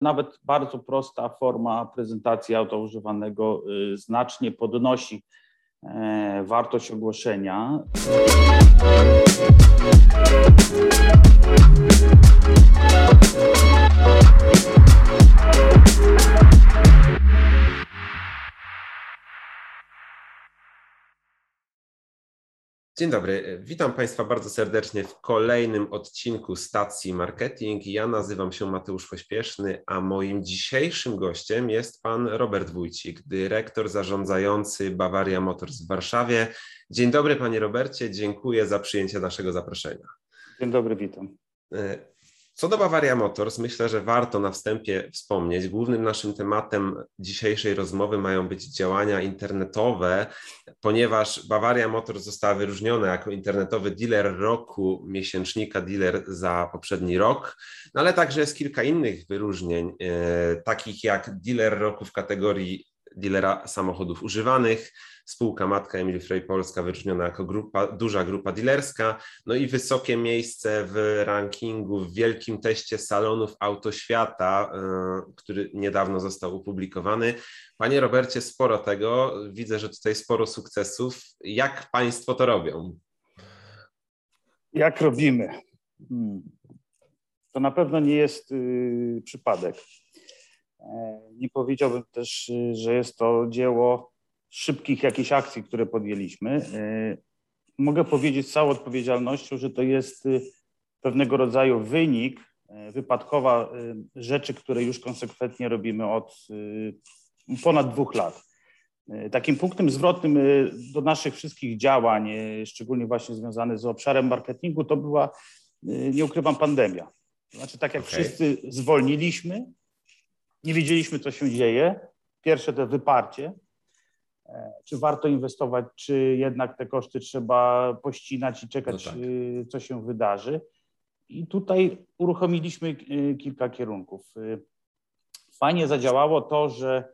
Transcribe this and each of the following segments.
Nawet bardzo prosta forma prezentacji auta używanego y, znacznie podnosi e, wartość ogłoszenia. Dzień dobry, witam Państwa bardzo serdecznie w kolejnym odcinku stacji Marketing. Ja nazywam się Mateusz Pośpieszny, a moim dzisiejszym gościem jest pan Robert Wójcik, dyrektor zarządzający Bavaria Motors w Warszawie. Dzień dobry panie Robercie, dziękuję za przyjęcie naszego zaproszenia. Dzień dobry, witam. Co do Bavaria Motors, myślę, że warto na wstępie wspomnieć. Głównym naszym tematem dzisiejszej rozmowy mają być działania internetowe, ponieważ Bavaria Motors została wyróżniona jako internetowy dealer roku miesięcznika dealer za poprzedni rok, no ale także jest kilka innych wyróżnień, e, takich jak dealer roku w kategorii dealera samochodów używanych, spółka matka Emil Frey Polska wyróżniona jako grupa, duża grupa dealerska, no i wysokie miejsce w rankingu w wielkim teście salonów autoświata, yy, który niedawno został opublikowany. Panie Robercie, sporo tego, widzę, że tutaj sporo sukcesów. Jak Państwo to robią? Jak robimy? Hmm. To na pewno nie jest yy, przypadek. E, nie powiedziałbym też, y, że jest to dzieło szybkich jakichś akcji, które podjęliśmy. E, mogę powiedzieć z całą odpowiedzialnością, że to jest y, pewnego rodzaju wynik, e, wypadkowa y, rzeczy, które już konsekwentnie robimy od ponad dwóch lat. Takim punktem zwrotnym do naszych wszystkich działań, szczególnie właśnie związanych z obszarem marketingu, to była, nie ukrywam, pandemia. Znaczy, tak jak okay. wszyscy zwolniliśmy, nie wiedzieliśmy, co się dzieje. Pierwsze to wyparcie, e, czy warto inwestować, czy jednak te koszty trzeba pościnać i czekać, no tak. E, co się wydarzy. I tutaj uruchomiliśmy e, kilka kierunków. Fajnie zadziałało to, że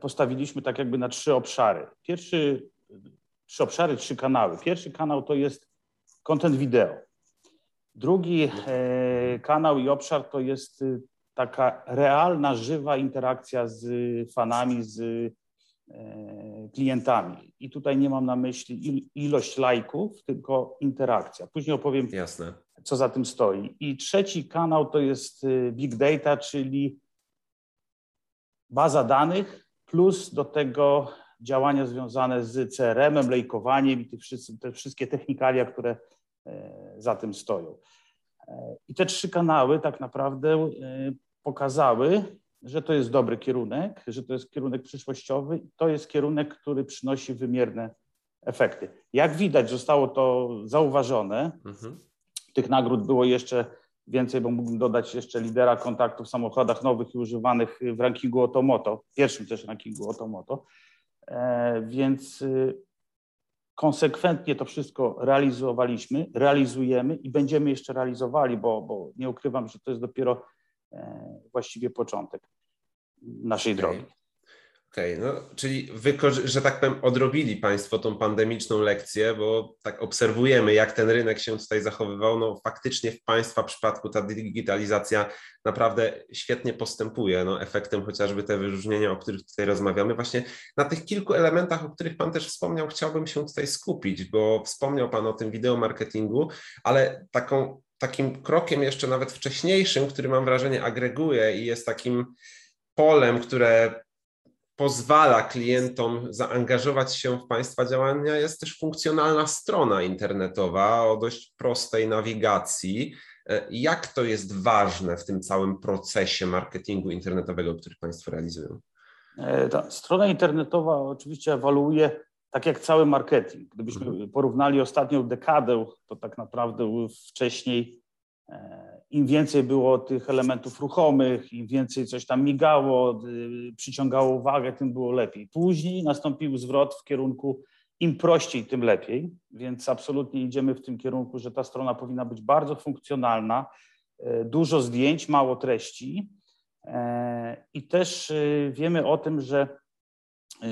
postawiliśmy tak jakby na trzy obszary. Pierwszy, trzy obszary, trzy kanały. Pierwszy kanał to jest content wideo. Drugi kanał i obszar to jest taka realna, żywa interakcja z fanami, z e, klientami. I tutaj nie mam na myśli ilość lajków, tylko interakcja. Później opowiem, Jasne. co za tym stoi. I trzeci kanał to jest e, big data, czyli baza danych, plus do tego działania związane z CRM-em, lejkowaniem i te wszystkie technikalia, które e, za tym stoją. I te trzy kanały tak naprawdę pokazały, że to jest dobry kierunek, że to jest kierunek przyszłościowy to jest kierunek, który przynosi wymierne efekty. Jak widać, zostało to zauważone. Mhm. Tych nagród było jeszcze więcej, bo mógłbym dodać jeszcze lidera kontaktu w samochodach nowych i używanych w rankingu Otomoto, pierwszym też rankingu Otomoto. E, więc y, konsekwentnie to wszystko realizowaliśmy, realizujemy i będziemy jeszcze realizowali, bo, bo nie ukrywam, że to jest dopiero właściwie początek naszej okay. drogi. Okej, okay, no, czyli że tak powiem, odrobili Państwo tą pandemiczną lekcję, bo tak obserwujemy, jak ten rynek się tutaj zachowywał. No, faktycznie w Państwa przypadku ta digitalizacja naprawdę świetnie postępuje. No, efektem chociażby te wyróżnienia, o których tutaj rozmawiamy. Właśnie na tych kilku elementach, o których Pan też wspomniał, chciałbym się tutaj skupić, bo wspomniał Pan o tym wideo marketingu, ale taką takim krokiem jeszcze nawet wcześniejszym, który mam wrażenie agreguje i jest takim polem, które pozwala klientom zaangażować się w Państwa działania, jest też funkcjonalna strona internetowa o dość prostej nawigacji. Jak to jest ważne w tym całym procesie marketingu internetowego, który Państwo realizują? E, ta strona internetowa oczywiście ewaluuje tak jak cały marketing. Gdybyśmy mhm. porównali ostatnią dekadę, to tak naprawdę wcześniej e, im więcej było tych elementów ruchomych, im więcej coś tam migało, przyciągało uwagę, tym było lepiej. Później nastąpił zwrot w kierunku im prościej, tym lepiej, więc absolutnie idziemy w tym kierunku, że ta strona powinna być bardzo funkcjonalna, e, dużo zdjęć, mało treści. E, I też wiemy o tym, że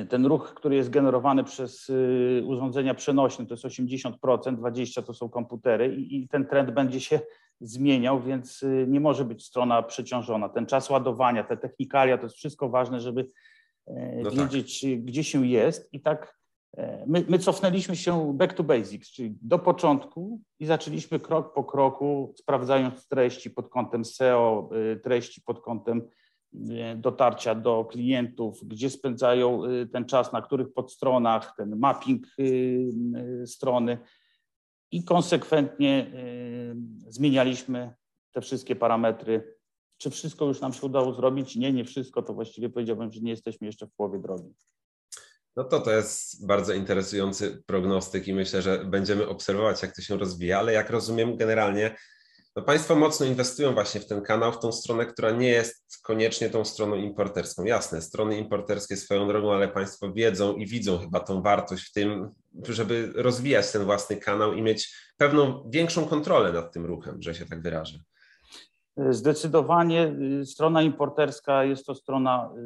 ten ruch, który jest generowany przez y, urządzenia przenośne, to jest 80%, 20% to są komputery i, i ten trend będzie się zmieniał, więc nie może być strona przeciążona. Ten czas ładowania, te technikalia, to jest wszystko ważne, żeby no tak. wiedzieć, tak. gdzie się jest. I tak my, my cofnęliśmy się back to basics, czyli do początku i zaczęliśmy krok po kroku, sprawdzając treści pod kątem SEO, treści pod kątem dotarcia do klientów, gdzie spędzają y, ten czas, na których podstronach, ten mapping y, strony i konsekwentnie zmienialiśmy te wszystkie parametry. Czy wszystko już nam się udało zrobić? Nie, nie wszystko, to właściwie powiedziałbym, że nie jesteśmy jeszcze w połowie drogi. No to to jest bardzo interesujący prognostyk i myślę, że będziemy obserwować, jak to się rozwija, ale jak rozumiem, generalnie no państwo mocno inwestują właśnie w ten kanał, w tą stronę, która nie jest koniecznie tą stroną importerską. Jasne, strony importerskie swoją drogą, ale państwo wiedzą i widzą chyba tą wartość w tym, żeby rozwijać ten własny kanał i mieć pewną większą kontrolę nad tym ruchem, że się tak wyrażę. Zdecydowanie y, strona importerska jest to strona y,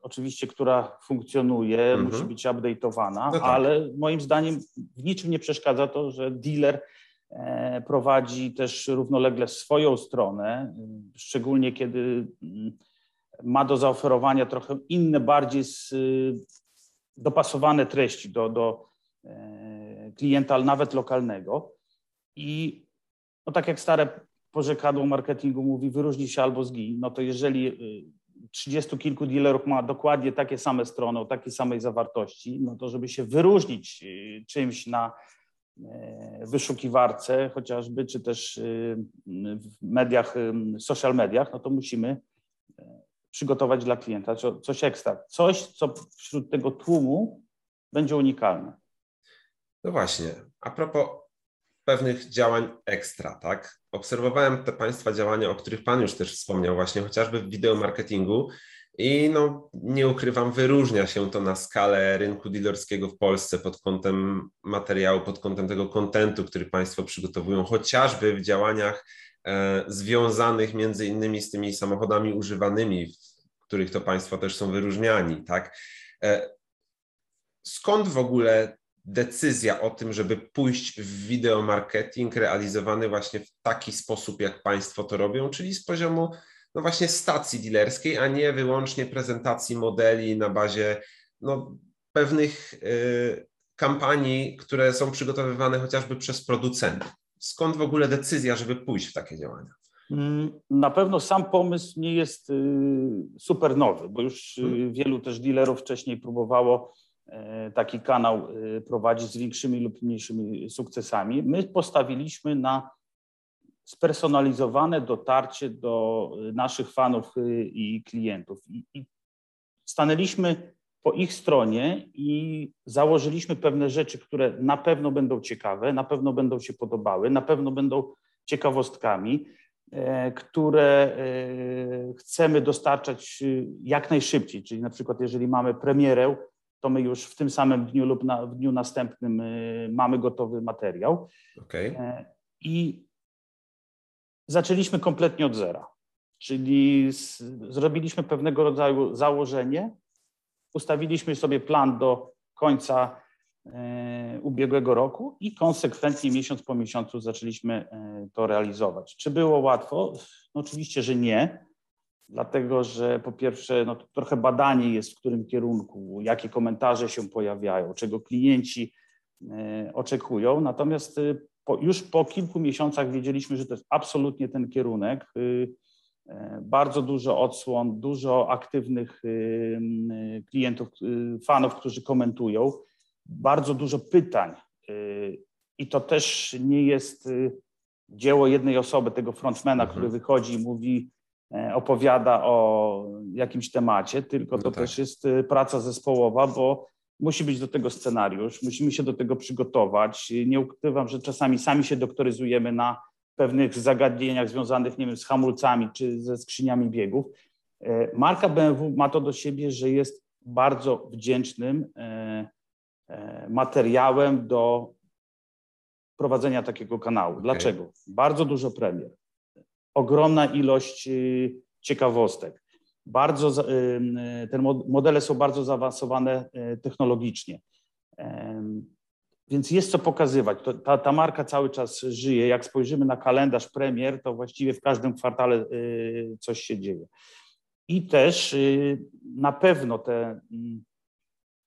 oczywiście, która funkcjonuje, mhm. musi być update'owana, no tak. ale moim zdaniem w niczym nie przeszkadza to, że dealer prowadzi też równolegle swoją stronę, szczególnie kiedy mm, ma do zaoferowania trochę inne, bardziej dopasowane treści do, do e, klienta, nawet lokalnego. I no tak jak stare porzekadło marketingu mówi, wyróżni się albo zgiń, no to jeżeli y, trzydziestu kilku dealerów ma dokładnie takie same strony o takiej samej zawartości, no to żeby się wyróżnić y, czymś na E, wyszukiwarce chociażby, czy też y, w mediach, y, social mediach, no to musimy e, przygotować dla klienta coś ekstra, coś, co wśród tego tłumu będzie unikalne. No właśnie, a propos pewnych działań ekstra, tak? Obserwowałem te Państwa działania, o których Pan już też wspomniał, właśnie chociażby w wideo marketingu, i no, nie ukrywam, wyróżnia się to na skalę rynku dealerskiego w Polsce pod kątem materiału, pod kątem tego kontentu, który Państwo przygotowują, chociażby w działaniach e, związanych między innymi z tymi samochodami używanymi, w których to Państwo też są wyróżniani, tak? E, skąd w ogóle decyzja o tym, żeby pójść w wideo marketing realizowany właśnie w taki sposób, jak Państwo to robią, czyli z poziomu no właśnie stacji dealerskiej, a nie wyłącznie prezentacji modeli na bazie no, pewnych y, kampanii, które są przygotowywane chociażby przez producentów. Skąd w ogóle decyzja, żeby pójść w takie działania? Mm, na pewno sam pomysł nie jest y, super nowy, bo już y, hmm. wielu też dealerów wcześniej próbowało taki kanał prowadzić z większymi lub mniejszymi sukcesami. My postawiliśmy na spersonalizowane dotarcie do naszych fanów y, i klientów. I, i stanęliśmy po ich stronie i założyliśmy pewne rzeczy, które na pewno będą ciekawe, na pewno będą się podobały, na pewno będą ciekawostkami, e, które e, chcemy dostarczać y, jak najszybciej. Czyli na przykład, jeżeli mamy premierę, to my już w tym samym dniu lub na, w dniu następnym y, mamy gotowy materiał. Okay. E, I zaczęliśmy kompletnie od zera. Czyli z, zrobiliśmy pewnego rodzaju założenie, ustawiliśmy sobie plan do końca e, ubiegłego roku i konsekwentnie miesiąc po miesiącu zaczęliśmy e, to realizować. Czy było łatwo? No oczywiście, że nie, dlatego że po pierwsze no, trochę badanie jest w którym kierunku, jakie komentarze się pojawiają, czego klienci e, oczekują, natomiast po, już po kilku miesiącach wiedzieliśmy, że to jest absolutnie ten kierunek. Y, e, bardzo dużo odsłon, dużo aktywnych y, y, klientów, fanów, którzy komentują, bardzo dużo pytań. I to też nie jest dzieło jednej osoby, tego frontmana, mhm. który wychodzi i mówi, e, opowiada o jakimś temacie, tylko no to tak. też jest praca zespołowa, bo Musi być do tego scenariusz, musimy się do tego przygotować. Nie ukrywam, że czasami sami się doktoryzujemy na pewnych zagadnieniach związanych, nie wiem, z hamulcami czy ze skrzyniami biegów. E, marka BMW ma to do siebie, że jest bardzo wdzięcznym e, e, materiałem do prowadzenia takiego kanału. Okay. Dlaczego? Bardzo dużo premier, ogromna ilość ciekawostek bardzo, te modele są bardzo zaawansowane e, technologicznie. więc jest co pokazywać. Ta, ta marka cały czas żyje. Jak spojrzymy na kalendarz premier, to właściwie w każdym kwartale y, coś się dzieje. I też y, na pewno te, mm,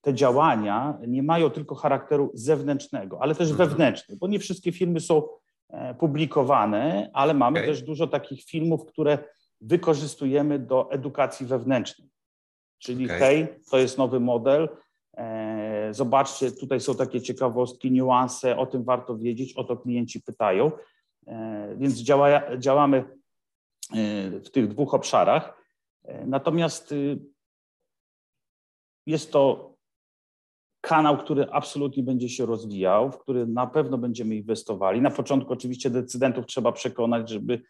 te działania nie mają tylko charakteru zewnętrznego, ale też mhm. wewnętrznego, bo nie wszystkie filmy są e, publikowane, ale mamy okay. też dużo takich filmów, które wykorzystujemy do edukacji wewnętrznej. Czyli okay. hej, to jest nowy model, e, zobaczcie, tutaj są takie ciekawostki, niuanse, o tym warto wiedzieć, o to klienci pytają. E, więc działa, działamy w tych dwóch obszarach. Natomiast y, jest to kanał, który absolutnie będzie się rozwijał, w który na pewno będziemy inwestowali. Na początku oczywiście decydentów trzeba przekonać, żeby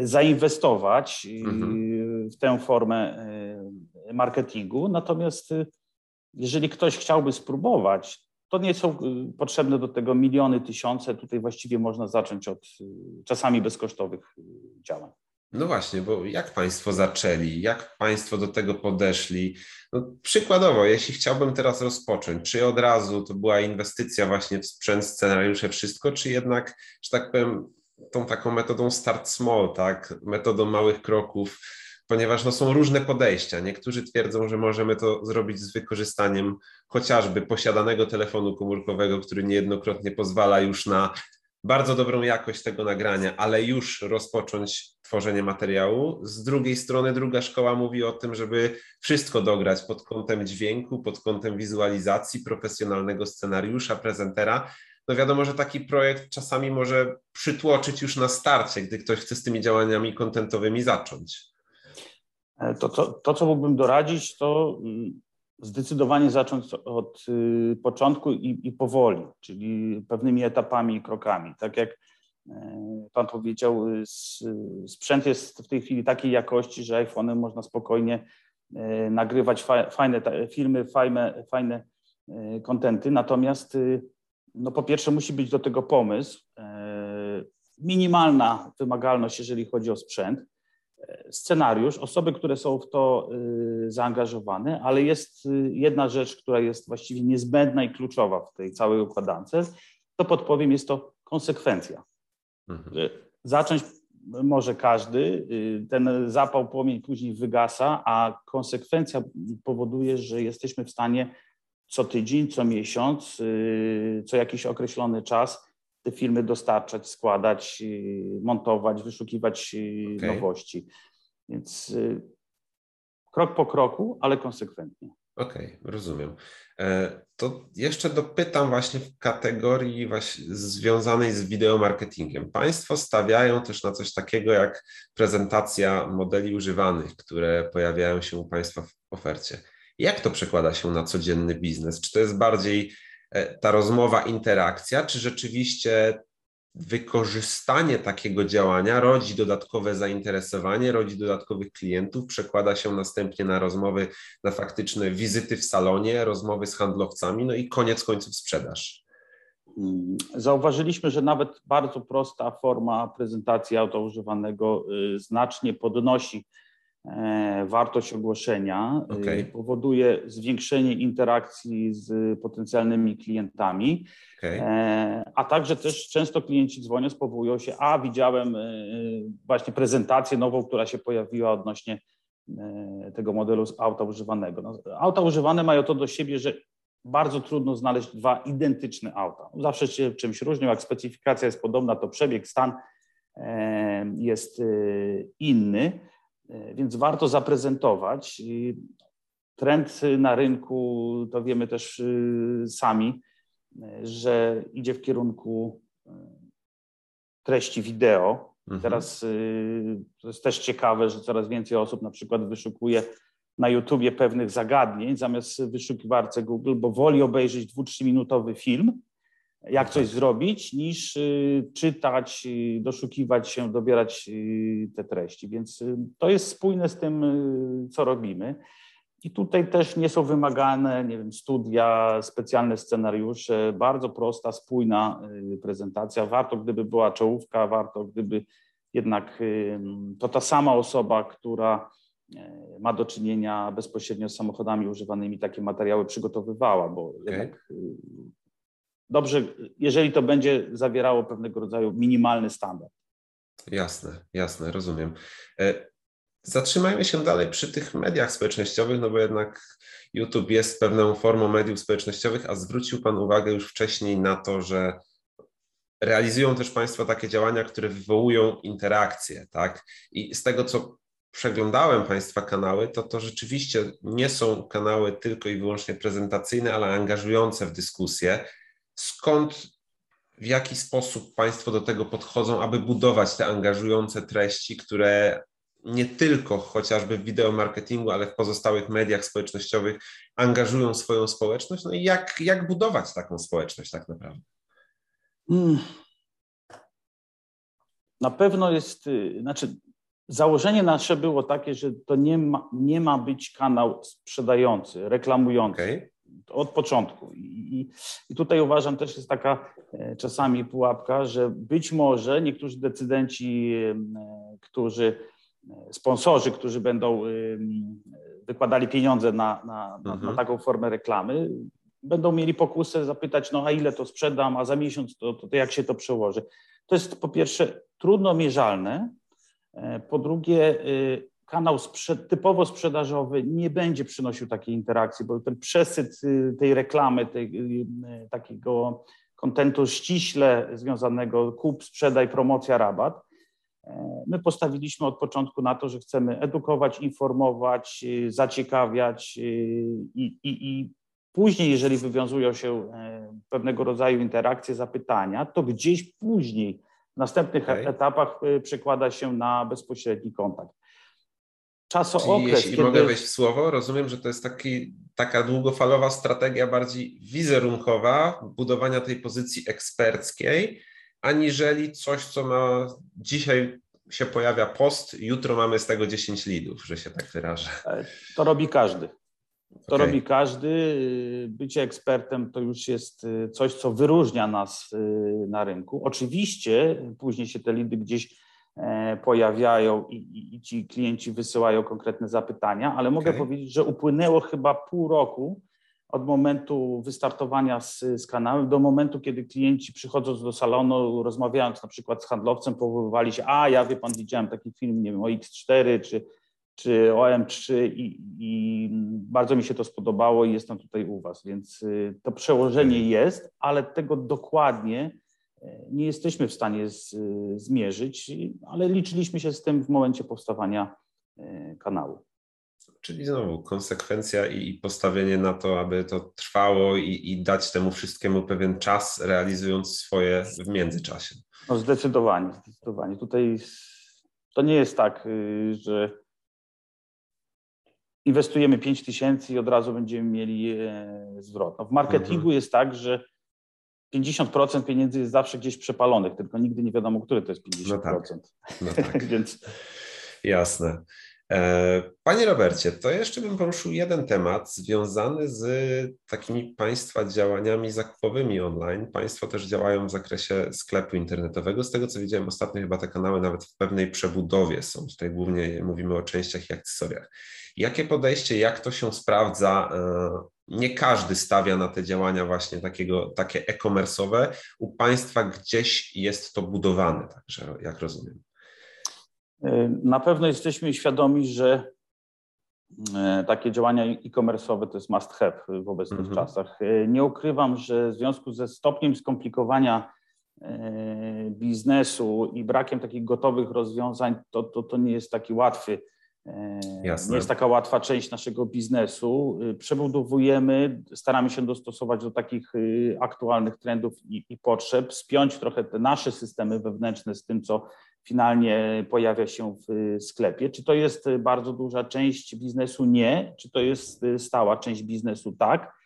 zainwestować y, mhm. w tę formę marketingu. Natomiast jeżeli ktoś chciałby spróbować, to nie są potrzebne do tego miliony, tysiące. Tutaj właściwie można zacząć od czasami bezkosztowych działań. No właśnie, bo jak Państwo zaczęli, jak Państwo do tego podeszli? No, przykładowo, jeśli chciałbym teraz rozpocząć, czy od razu to była inwestycja właśnie w sprzęt, scenariusze, wszystko, czy jednak, że tak powiem, tą taką metodą start small, tak, metodą małych kroków, ponieważ no, są różne podejścia. Niektórzy twierdzą, że możemy to zrobić z wykorzystaniem chociażby posiadanego telefonu komórkowego, który niejednokrotnie pozwala już na bardzo dobrą jakość tego nagrania, ale już rozpocząć tworzenie materiału. Z drugiej strony druga szkoła mówi o tym, żeby wszystko dograć pod kątem dźwięku, pod kątem wizualizacji, profesjonalnego scenariusza, prezentera. No wiadomo, że taki projekt czasami może przytłoczyć już na starcie, gdy ktoś chce z tymi działaniami kontentowymi zacząć. E, to, to, to co mógłbym doradzić, to mm, zdecydowanie zacząć od y, początku i, i powoli, czyli pewnymi etapami i krokami. Tak jak e, Pan powiedział, y, sprzęt jest w tej chwili takiej jakości, że iPhone można spokojnie e, nagrywać fajne filmy, fajne, fajne kontenty. Natomiast y, no po pierwsze musi być do tego pomysł, e, minimalna wymagalność, jeżeli chodzi o sprzęt scenariusz, osoby, które są w to y, zaangażowane, ale jest jedna rzecz, która jest właściwie niezbędna i kluczowa w tej całej układance, to podpowiem, jest to konsekwencja. Mhm. Zacząć może każdy, ten zapał, płomień później wygasa, a konsekwencja powoduje, że jesteśmy w stanie co tydzień, co miesiąc, co jakiś określony czas te filmy dostarczać, składać, y, montować, wyszukiwać y, okay. nowości. Więc y, krok po kroku, ale konsekwentnie. Okej, okay, rozumiem. E, to jeszcze dopytam właśnie w kategorii właśnie związanej z wideomarketingiem. Państwo stawiają też na coś takiego jak prezentacja modeli używanych, które pojawiają się u Państwa w ofercie. Jak to przekłada się na codzienny biznes? Czy to jest bardziej E, ta rozmowa, interakcja, czy rzeczywiście wykorzystanie takiego działania rodzi dodatkowe zainteresowanie, rodzi dodatkowych klientów, przekłada się następnie na rozmowy, na faktyczne wizyty w salonie, rozmowy z handlowcami, no i koniec końców sprzedaż. Mm, zauważyliśmy, że nawet bardzo prosta forma prezentacji auto używanego y, znacznie podnosi wartość ogłoszenia, e, okay. powoduje zwiększenie interakcji z potencjalnymi klientami, okay. E, a także też często klienci dzwonią, powołują się, a widziałem właśnie prezentację nową, która się pojawiła odnośnie tego modelu z auta używanego. No, auta używane mają to do siebie, że bardzo trudno znaleźć dwa identyczne auta. Zawsze się czymś różnią, jak specyfikacja jest podobna, to przebieg, stan jest inny. E, więc warto zaprezentować. Trend na rynku, to wiemy też y, sami, e, że idzie w kierunku e, treści wideo. Mhm. Teraz y, to jest też ciekawe, że coraz więcej osób na przykład wyszukuje na YouTubie pewnych zagadnień zamiast wyszukiwarce Google, bo woli obejrzeć dwu, trzyminutowy film, jak coś zrobić, niż y, czytać, y, doszukiwać się, dobierać y, te treści. Więc to jest spójne z tym, co robimy. I tutaj też nie są wymagane, nie wiem, studia, specjalne scenariusze, bardzo prosta, spójna prezentacja. Warto, gdyby była czołówka, warto, gdyby jednak to ta sama osoba, która ma do czynienia bezpośrednio z samochodami używanymi, takie materiały przygotowywała, bo okay. jednak dobrze, jeżeli to będzie zawierało pewnego rodzaju minimalny standard. Jasne, jasne, rozumiem. E, zatrzymajmy się dalej przy tych mediach społecznościowych, no bo jednak YouTube jest pewną formą mediów społecznościowych, a zwrócił Pan uwagę już wcześniej na to, że realizują też Państwo takie działania, które wywołują interakcje, tak? I z tego, co przeglądałem Państwa kanały, to to rzeczywiście nie są kanały tylko i wyłącznie prezentacyjne, ale angażujące w dyskusję. Skąd, w jaki sposób Państwo do tego podchodzą, aby budować te angażujące treści, które nie tylko chociażby w wideomarketingu, ale w pozostałych mediach społecznościowych angażują swoją społeczność? No i jak, jak budować taką społeczność tak naprawdę? Hmm. Na pewno jest, y, znaczy założenie nasze było takie, że to nie ma, nie ma być kanał sprzedający, reklamujący. Okay. Od początku. I, I, tutaj uważam też jest taka e, czasami pułapka, że być może niektórzy decydenci, e, którzy, e, sponsorzy, którzy będą wykładali pieniądze na, na, na, mhm. na taką formę reklamy, będą mieli pokusę zapytać, no a ile to sprzedam, a za miesiąc to, to, to jak się to przełoży. To jest po pierwsze trudno mierzalne, po drugie y, kanał sprzed, typowo sprzedażowy nie będzie przynosił takiej interakcji, bo ten przesyt y, tej reklamy, tej, y, takiego kontentu ściśle związanego kup, sprzedaj, promocja, rabat, e, My postawiliśmy od początku na to, że chcemy edukować, informować, zaciekawiać i, i, i Później, jeżeli wywiązują się e, pewnego rodzaju interakcje, zapytania, to gdzieś później, w następnych okay. etapach przekłada się na bezpośredni kontakt. Czasookres. Jeśli kiedy... mogę wejść w słowo, rozumiem, że to jest taki, taka długofalowa strategia bardziej wizerunkowa budowania tej pozycji eksperckiej, aniżeli coś, co ma dzisiaj się pojawia post, jutro mamy z tego 10 lidów, że się tak wyrażę. E, to robi każdy. To okay. robi każdy. Bycie ekspertem to już jest y, coś, co wyróżnia nas y, na rynku. Oczywiście później się te lidy gdzieś pojawiają i, i, i ci klienci wysyłają konkretne zapytania, ale mogę okay. powiedzieć, że upłynęło chyba pół roku od momentu wystartowania z, z kanałem do momentu, kiedy klienci przychodząc do salonu, rozmawiając na przykład z handlowcem, powoływali się, a ja wie pan, widziałem taki film, nie wiem, o X4 czy czy OM3 i, i, bardzo mi się to spodobało i jestem tutaj u Was, więc y, to przełożenie jest, ale tego dokładnie e, nie jesteśmy w stanie z, zmierzyć, ale liczyliśmy się z tym w momencie powstawania e, kanału. Czyli znowu konsekwencja i postawienie na to, aby to trwało i, i dać temu wszystkiemu pewien czas, realizując swoje w międzyczasie. No zdecydowanie, zdecydowanie. Tutaj to nie jest tak, y, że inwestujemy 5 tysięcy i od razu będziemy mieli e, zwrot. No w marketingu mhm. jest tak, że 50% pieniędzy jest zawsze gdzieś przepalonych, tylko nigdy nie wiadomo, które to jest 50%. No tak. No tak. Więc... Jasne. E, panie Robercie, to jeszcze bym poruszył jeden temat związany z takimi Państwa działaniami zakupowymi online. Państwo też działają w zakresie sklepu internetowego. Z tego co widziałem ostatnio, chyba te kanały nawet w pewnej przebudowie są. Tutaj głównie mówimy o częściach i akcesoriach. Jakie podejście, jak to się sprawdza? Nie każdy stawia na te działania właśnie takiego, takie e-commerce'owe. U Państwa gdzieś jest to budowane, także jak rozumiem. E, na pewno jesteśmy świadomi, że e, takie działania e-commerce'owe to jest must have w obecnych mhm. czasach. Nie ukrywam, że w związku ze stopniem skomplikowania biznesu i brakiem takich gotowych rozwiązań, to, to, to nie jest taki łatwy Jasne. Nie jest taka łatwa część naszego biznesu. Y, przebudowujemy, staramy się dostosować do takich y, aktualnych trendów i, i, potrzeb, spiąć trochę te nasze systemy wewnętrzne z tym, co finalnie pojawia się w y, sklepie. Czy to jest bardzo duża część biznesu? Nie. Czy to jest stała część biznesu? Tak.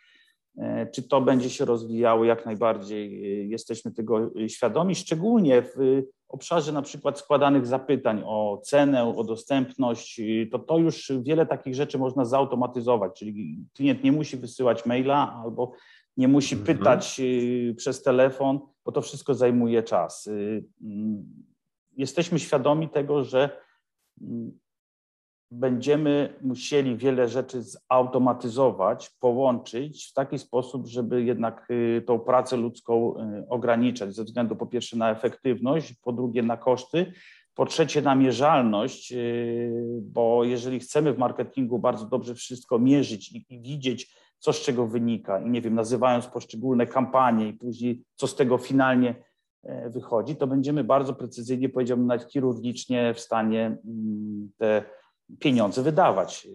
E, czy to będzie się rozwijało? Jak najbardziej jesteśmy tego świadomi, szczególnie w obszarze na przykład składanych zapytań o cenę, o dostępność, to to już wiele takich rzeczy można zautomatyzować, czyli klient nie musi wysyłać maila albo nie musi mhm. pytać przez telefon, bo to wszystko zajmuje czas. Jesteśmy świadomi tego, że będziemy musieli wiele rzeczy zautomatyzować, połączyć w taki sposób, żeby jednak y, tą pracę ludzką y, ograniczać ze względu po pierwsze na efektywność, po drugie na koszty, po trzecie na mierzalność, y, bo jeżeli chcemy w marketingu bardzo dobrze wszystko mierzyć i, i widzieć, co z czego wynika i nie wiem, nazywając poszczególne kampanie i później co z tego finalnie e, wychodzi, to będziemy bardzo precyzyjnie, powiedziałbym nawet chirurgicznie w stanie mm, te pieniądze wydawać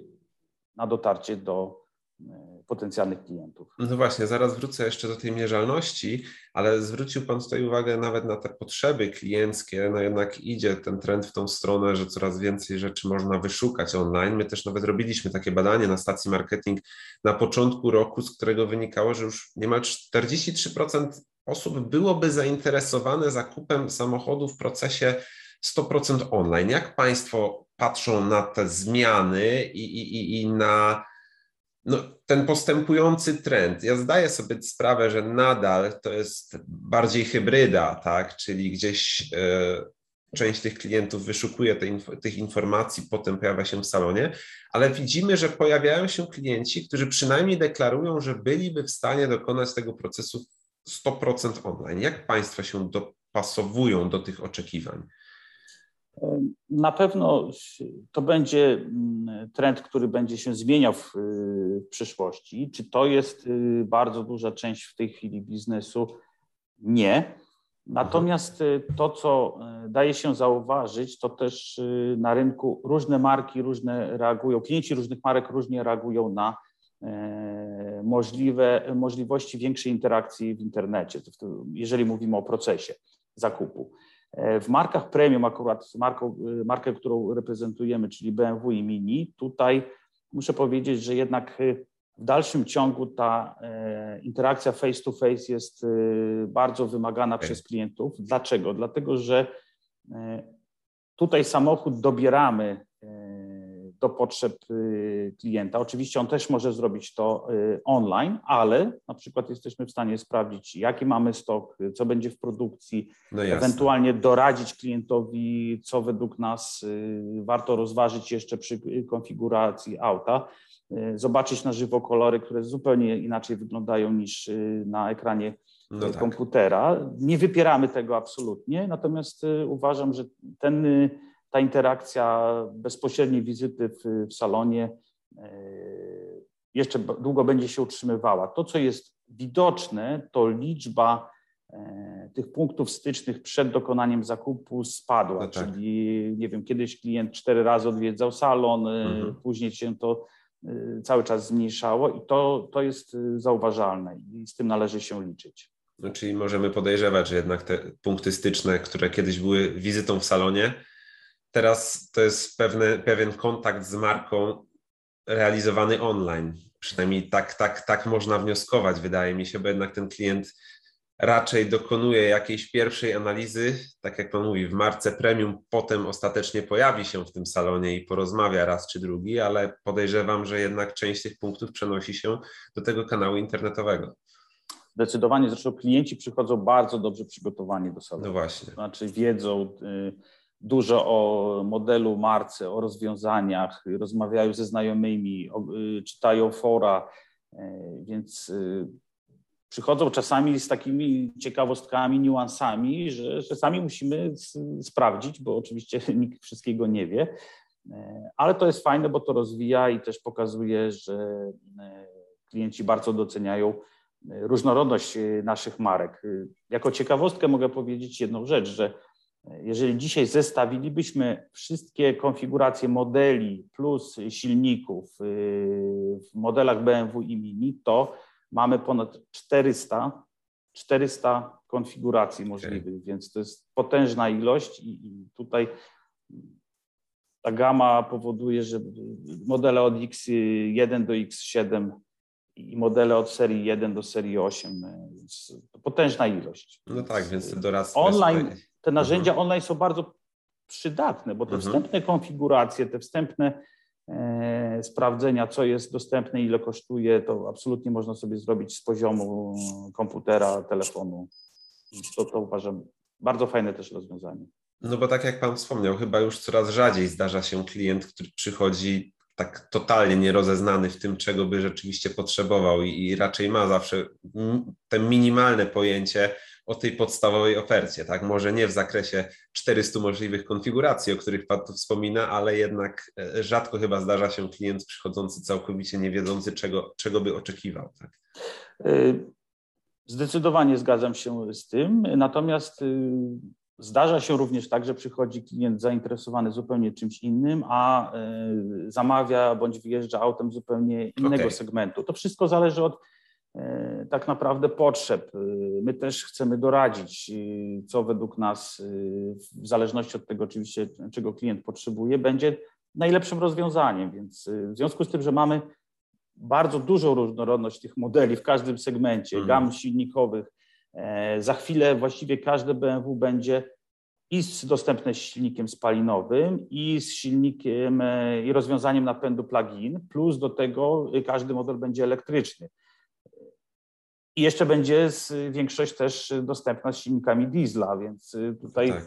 na dotarcie do e, potencjalnych klientów. No właśnie, zaraz wrócę jeszcze do tej mierzalności, ale zwrócił Pan tutaj uwagę nawet na te potrzeby klienckie. No jednak idzie ten trend w tą stronę, że coraz więcej rzeczy można wyszukać online. My też nawet robiliśmy takie badanie na stacji marketing na początku roku, z którego wynikało, że już niemal 43% osób byłoby zainteresowane zakupem samochodu w procesie 100% online. Jak Państwo patrzą na te zmiany i, i, i na no, ten postępujący trend? Ja zdaję sobie sprawę, że nadal to jest bardziej hybryda, tak? czyli gdzieś e, część tych klientów wyszukuje te inf tych informacji, potem pojawia się w salonie, ale widzimy, że pojawiają się klienci, którzy przynajmniej deklarują, że byliby w stanie dokonać tego procesu 100% online. Jak Państwo się dopasowują do tych oczekiwań? Na pewno to będzie mm, trend, który będzie się zmieniał w, w, przyszłości. Czy to jest y, bardzo duża część w tej chwili biznesu? Nie. Natomiast y, to, co y, daje się zauważyć, to też na rynku różne marki różne reagują, klienci różnych marek różnie reagują na e, możliwe, możliwości większej interakcji w internecie, jeżeli mówimy o procesie zakupu. E, w markach premium, akurat marką, e, markę, którą reprezentujemy, czyli BMW i Mini, tutaj muszę powiedzieć, że jednak e, w dalszym ciągu ta interakcja face to face jest bardzo wymagana okay. przez klientów. Dlaczego? Dlatego, że tutaj samochód dobieramy do potrzeb y, klienta. Oczywiście on też może zrobić to y, online, ale na przykład jesteśmy w stanie sprawdzić, jaki mamy stok, co będzie w produkcji, no ewentualnie doradzić klientowi, co według nas y, warto rozważyć jeszcze przy konfiguracji auta. Zobaczyć na żywo kolory, które zupełnie inaczej wyglądają niż na ekranie no tak. komputera. Nie wypieramy tego absolutnie, natomiast uważam, że ten ta interakcja bezpośredniej wizyty w, w salonie e, jeszcze długo będzie się utrzymywała. To, co jest widoczne, to liczba e, tych punktów stycznych przed dokonaniem zakupu spadła, no tak. czyli nie wiem, kiedyś klient cztery razy odwiedzał salon, e, mhm. później się to cały czas zmniejszało i to, to jest zauważalne i z tym należy się liczyć. No, czyli możemy podejrzewać, że jednak te punkty styczne, które kiedyś były wizytą w salonie, teraz to jest pewny, pewien kontakt z marką realizowany online. Przynajmniej tak, tak, tak można wnioskować, wydaje mi się, bo jednak ten klient raczej dokonuje jakiejś pierwszej analizy, tak jak pan mówi, w marce premium, potem ostatecznie pojawi się w tym salonie i porozmawia raz czy drugi, ale podejrzewam, że jednak część tych punktów przenosi się do tego kanału internetowego. Zdecydowanie, zresztą klienci przychodzą bardzo dobrze przygotowani do salonu. No właśnie. Znaczy wiedzą, y, dużo o modelu, marce, o rozwiązaniach, rozmawiają ze znajomymi, y, czytają fora, y, więc y, przychodzą czasami z takimi ciekawostkami, niuansami, że, że sami musimy sprawdzić, bo oczywiście nikt wszystkiego nie wie, ale to jest fajne, bo to rozwija i też pokazuje, że klienci bardzo doceniają różnorodność naszych marek. Jako ciekawostkę mogę powiedzieć jedną rzecz, że jeżeli dzisiaj zestawilibyśmy wszystkie konfiguracje modeli plus silników y, w modelach BMW i Mini, to mamy ponad 400, 400 konfiguracji możliwych, okay. więc to jest potężna ilość i, i tutaj ta gama powoduje, że modele od X1 do X7 i modele od serii 1 do serii 8, więc to potężna ilość. No tak, więc doradztwo Online te narzędzia mhm. online są bardzo przydatne, bo te mhm. wstępne konfiguracje, te wstępne e, sprawdzenia, co jest dostępne, ile kosztuje, to absolutnie można sobie zrobić z poziomu komputera, telefonu. To, to uważam bardzo fajne też rozwiązanie. No bo tak jak Pan wspomniał, chyba już coraz rzadziej zdarza się klient, który przychodzi tak totalnie nierozeznany w tym, czego by rzeczywiście potrzebował i, i raczej ma zawsze te minimalne pojęcie o tej podstawowej ofercie, tak? Może nie w zakresie 400 możliwych konfiguracji, o których Pan tu wspomina, ale jednak e, rzadko chyba zdarza się klient przychodzący całkowicie nie wiedzący, czego, czego by oczekiwał. Tak? E, zdecydowanie zgadzam się z tym, natomiast y, Zdarza się również tak, że przychodzi klient zainteresowany zupełnie czymś innym, a e, zamawia bądź wyjeżdża autem zupełnie innego okay. segmentu. To wszystko zależy od e, tak naprawdę potrzeb. E, my też chcemy doradzić, co według nas, w zależności od tego oczywiście, czego klient potrzebuje, będzie najlepszym rozwiązaniem. Więc w związku z tym, że mamy bardzo dużą różnorodność tych modeli w każdym segmencie, mm. gam silnikowych, E, za chwilę właściwie każde BMW będzie i z dostępne z silnikiem spalinowym i z silnikiem e, i rozwiązaniem napędu plug-in, plus do tego każdy model będzie elektryczny. I jeszcze będzie z, większość też dostępna z silnikami diesla, więc tutaj tak.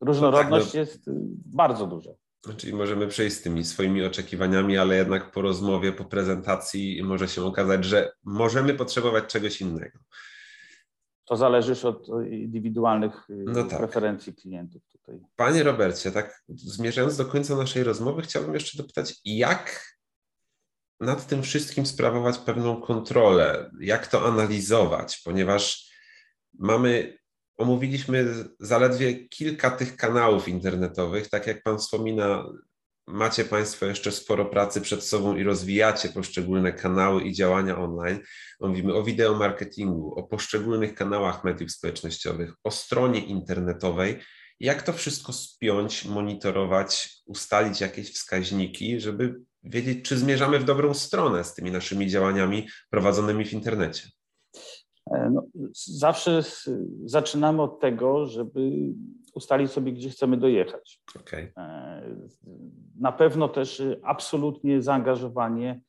różnorodność no tak, no. jest bardzo duża. Czyli możemy przejść z tymi swoimi oczekiwaniami, ale jednak po rozmowie, po prezentacji może się okazać, że możemy potrzebować czegoś innego. To zależy od indywidualnych y, no tak. preferencji klientów tutaj. Panie Robercie, tak zmierzając do końca naszej rozmowy, chciałbym jeszcze dopytać, jak nad tym wszystkim sprawować pewną kontrolę, jak to analizować, ponieważ mamy, omówiliśmy zaledwie kilka tych kanałów internetowych, tak jak Pan wspomina, macie Państwo jeszcze sporo pracy przed sobą i rozwijacie poszczególne kanały i działania online. Mówimy o wideomarketingu, o poszczególnych kanałach mediów społecznościowych, o stronie internetowej. Jak to wszystko spiąć, monitorować, ustalić jakieś wskaźniki, żeby wiedzieć, czy zmierzamy w dobrą stronę z tymi naszymi działaniami prowadzonymi w internecie? E, no, zawsze zaczynamy od tego, żeby ustalić sobie, gdzie chcemy dojechać. Okay. E, na pewno też absolutnie zaangażowanie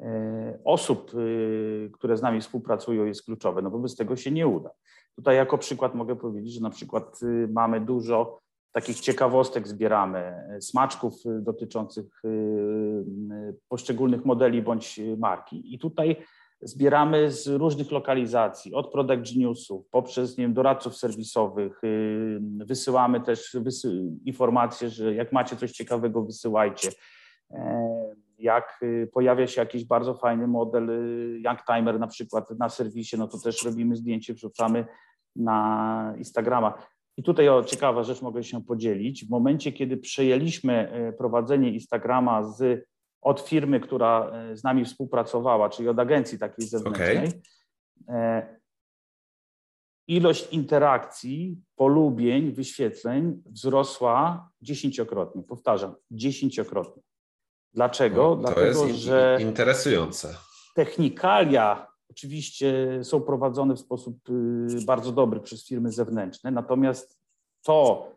e, osób, które z nami współpracują, jest kluczowe, no bo bez tego się nie uda. Tutaj jako przykład mogę powiedzieć, że na przykład mamy dużo takich ciekawostek zbieramy, smaczków dotyczących poszczególnych modeli bądź marki. I tutaj zbieramy z różnych lokalizacji, od Product Geniusów, poprzez nie wiem, doradców serwisowych. Wysyłamy też wysy informacje, że jak macie coś ciekawego, wysyłajcie. E, jak pojawia się jakiś bardzo fajny model Young Timer na przykład na serwisie, no to też robimy zdjęcie, wrzucamy na Instagrama. I tutaj o ciekawa rzecz mogę się podzielić. W momencie, kiedy przejęliśmy e, prowadzenie Instagrama z od firmy, która e, z nami współpracowała, czyli od agencji takiej zewnętrznej, okay. ilość interakcji, polubień, wyświetleń wzrosła dziesięciokrotnie. Powtarzam, dziesięciokrotnie. Dlaczego? No, to Dlatego, jest że interesujące. Technikalia oczywiście są prowadzone w sposób y, bardzo dobry przez firmy zewnętrzne, natomiast to,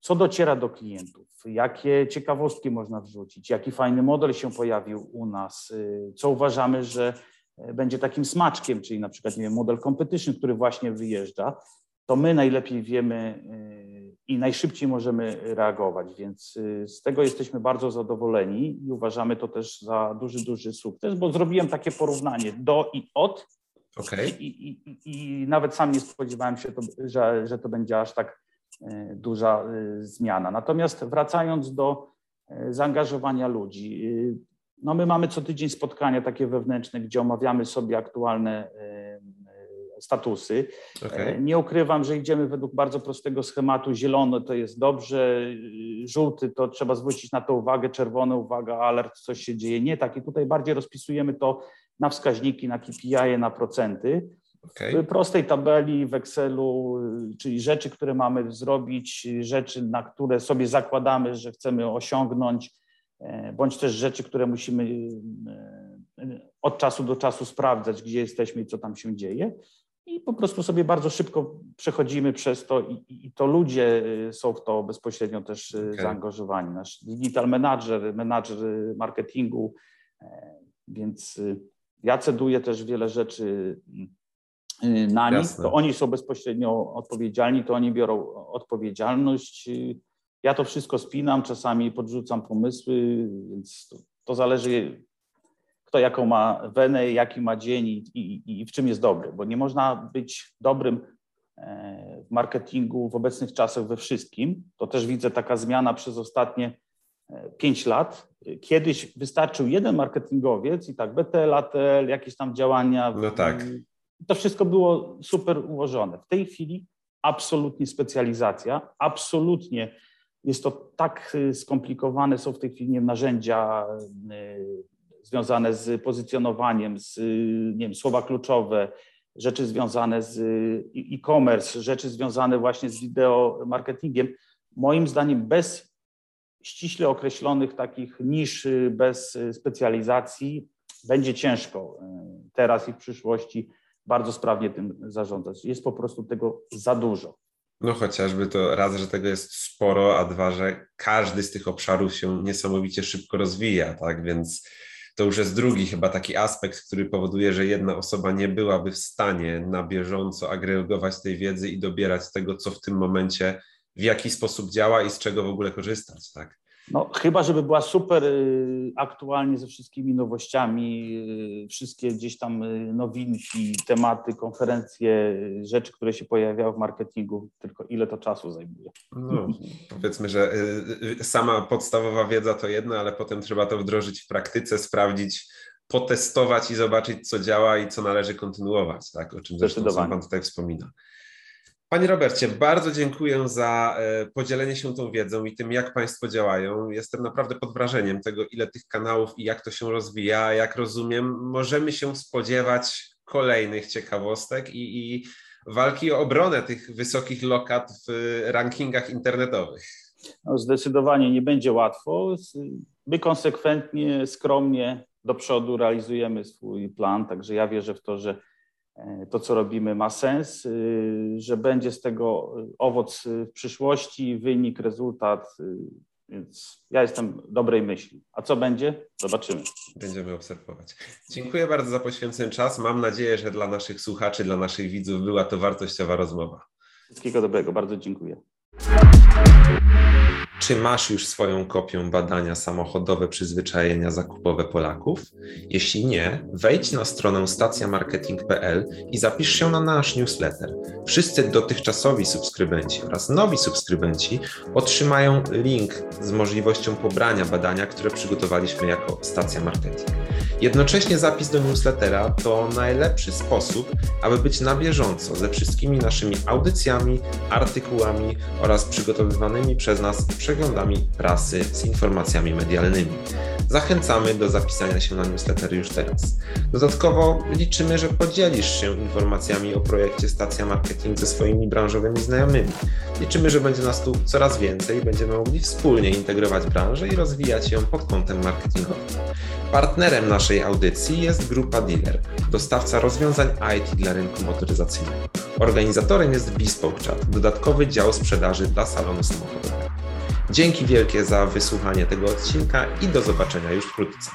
co dociera do klientów, jakie ciekawostki można wrzucić, jaki fajny model się pojawił u nas, y, co uważamy, że e, będzie takim smaczkiem, czyli na przykład nie wiem, model competition, który właśnie wyjeżdża, to my najlepiej wiemy y, i najszybciej możemy reagować, więc y, z tego jesteśmy bardzo zadowoleni i uważamy to też za duży, duży sukces, bo zrobiłem takie porównanie do i od okay. i, i, i, i nawet sam nie spodziewałem się, to, że, że to będzie aż tak E, duża e, zmiana. Natomiast wracając do zaangażowania ludzi, no my mamy co tydzień spotkania takie wewnętrzne, gdzie omawiamy sobie aktualne statusy. Okay. Nie ukrywam, że idziemy według bardzo prostego schematu. Zielony to jest dobrze, żółty to trzeba zwrócić na to uwagę, czerwony uwaga, alert, coś się dzieje. Nie tak. I tutaj bardziej rozpisujemy to na wskaźniki, na KPI, na procenty. Okay. W prostej tabeli w Excelu, czyli rzeczy, które mamy zrobić, rzeczy, na które sobie zakładamy, że chcemy osiągnąć, e, bądź też rzeczy, które musimy e, od czasu do czasu sprawdzać, gdzie jesteśmy i co tam się dzieje. I po prostu sobie bardzo szybko przechodzimy przez to i, i to ludzie e, są w to bezpośrednio też okay. zaangażowani. Nasz digital manager, menadżer marketingu, więc ja ceduję też wiele rzeczy na nich, to oni są bezpośrednio odpowiedzialni, to oni biorą odpowiedzialność. Ja to wszystko spinam, czasami podrzucam pomysły, więc to, to zależy, kto jaką ma wenę, jaki ma dzień i, i, i w czym jest dobry, bo nie można być dobrym e, w marketingu w obecnych czasach we wszystkim. To też widzę taka zmiana przez ostatnie e, pięć lat. Kiedyś wystarczył jeden marketingowiec i tak BTL, ATL, jakieś tam działania. No tak. To wszystko było super ułożone. W tej chwili absolutnie specjalizacja, absolutnie jest to tak y, skomplikowane, są w tej chwili narzędzia y, związane z pozycjonowaniem, z nie wiem, słowa kluczowe, rzeczy związane z e-commerce, rzeczy związane właśnie z wideo marketingiem. Moim zdaniem bez ściśle określonych takich nisz, bez specjalizacji będzie ciężko teraz i w przyszłości bardzo sprawnie tym zarządzać. Jest po prostu tego za dużo. No chociażby to raz, że tego jest sporo, a dwa, że każdy z tych obszarów się niesamowicie szybko rozwija, tak? Więc to już jest drugi chyba taki aspekt, który powoduje, że jedna osoba nie byłaby w stanie na bieżąco agregować tej wiedzy i dobierać tego, co w tym momencie, w jaki sposób działa i z czego w ogóle korzystać, tak? No, chyba, żeby była super y, aktualnie ze wszystkimi nowościami, y, wszystkie gdzieś tam y, nowinki, tematy, konferencje, rzeczy, które się pojawiają w marketingu, tylko ile to czasu zajmuje. No, powiedzmy, że sama podstawowa wiedza to jedno, ale potem trzeba to wdrożyć w praktyce, sprawdzić, potestować i zobaczyć, co działa i co należy kontynuować, tak? o czym zresztą Pan tutaj wspomina. Panie Robercie, bardzo dziękuję za e, podzielenie się tą wiedzą i tym, jak Państwo działają. Jestem naprawdę pod wrażeniem tego, ile tych kanałów i jak to się rozwija. Jak rozumiem, możemy się spodziewać kolejnych ciekawostek i, i walki o obronę tych wysokich lokat w rankingach internetowych. No, zdecydowanie nie będzie łatwo. My konsekwentnie, skromnie do przodu realizujemy swój plan, także ja wierzę w to, że E, to, co robimy, ma sens, y, że będzie z tego owoc w przyszłości, wynik, rezultat. Y, więc ja jestem dobrej myśli. A co będzie? Zobaczymy. Będziemy obserwować. Dziękuję bardzo za poświęcony czas. Mam nadzieję, że dla naszych słuchaczy, dla naszych widzów była to wartościowa rozmowa. Wszystkiego dobrego. Bardzo dziękuję. Czy masz już swoją kopię badania samochodowe przyzwyczajenia zakupowe Polaków? Jeśli nie, wejdź na stronę stacjamarketing.pl i zapisz się na nasz newsletter. Wszyscy dotychczasowi subskrybenci oraz nowi subskrybenci otrzymają link z możliwością pobrania badania, które przygotowaliśmy jako stacja marketing. Jednocześnie zapis do newslettera to najlepszy sposób, aby być na bieżąco ze wszystkimi naszymi audycjami, artykułami oraz przygotowywanymi przez nas przeglądami prasy z informacjami medialnymi. Zachęcamy do zapisania się na newsletter już teraz. Dodatkowo liczymy, że podzielisz się informacjami o projekcie Stacja Marketing ze swoimi branżowymi znajomymi. Liczymy, że będzie nas tu coraz więcej i będziemy mogli wspólnie integrować branżę i rozwijać ją pod kątem marketingowym. Partnerem naszej audycji jest Grupa Dealer, dostawca rozwiązań IT dla rynku motoryzacyjnego. Organizatorem jest Bespoke Chat, dodatkowy dział sprzedaży dla salonu samochodowego. Dzięki wielkie za wysłuchanie tego odcinka i do zobaczenia już wkrótce.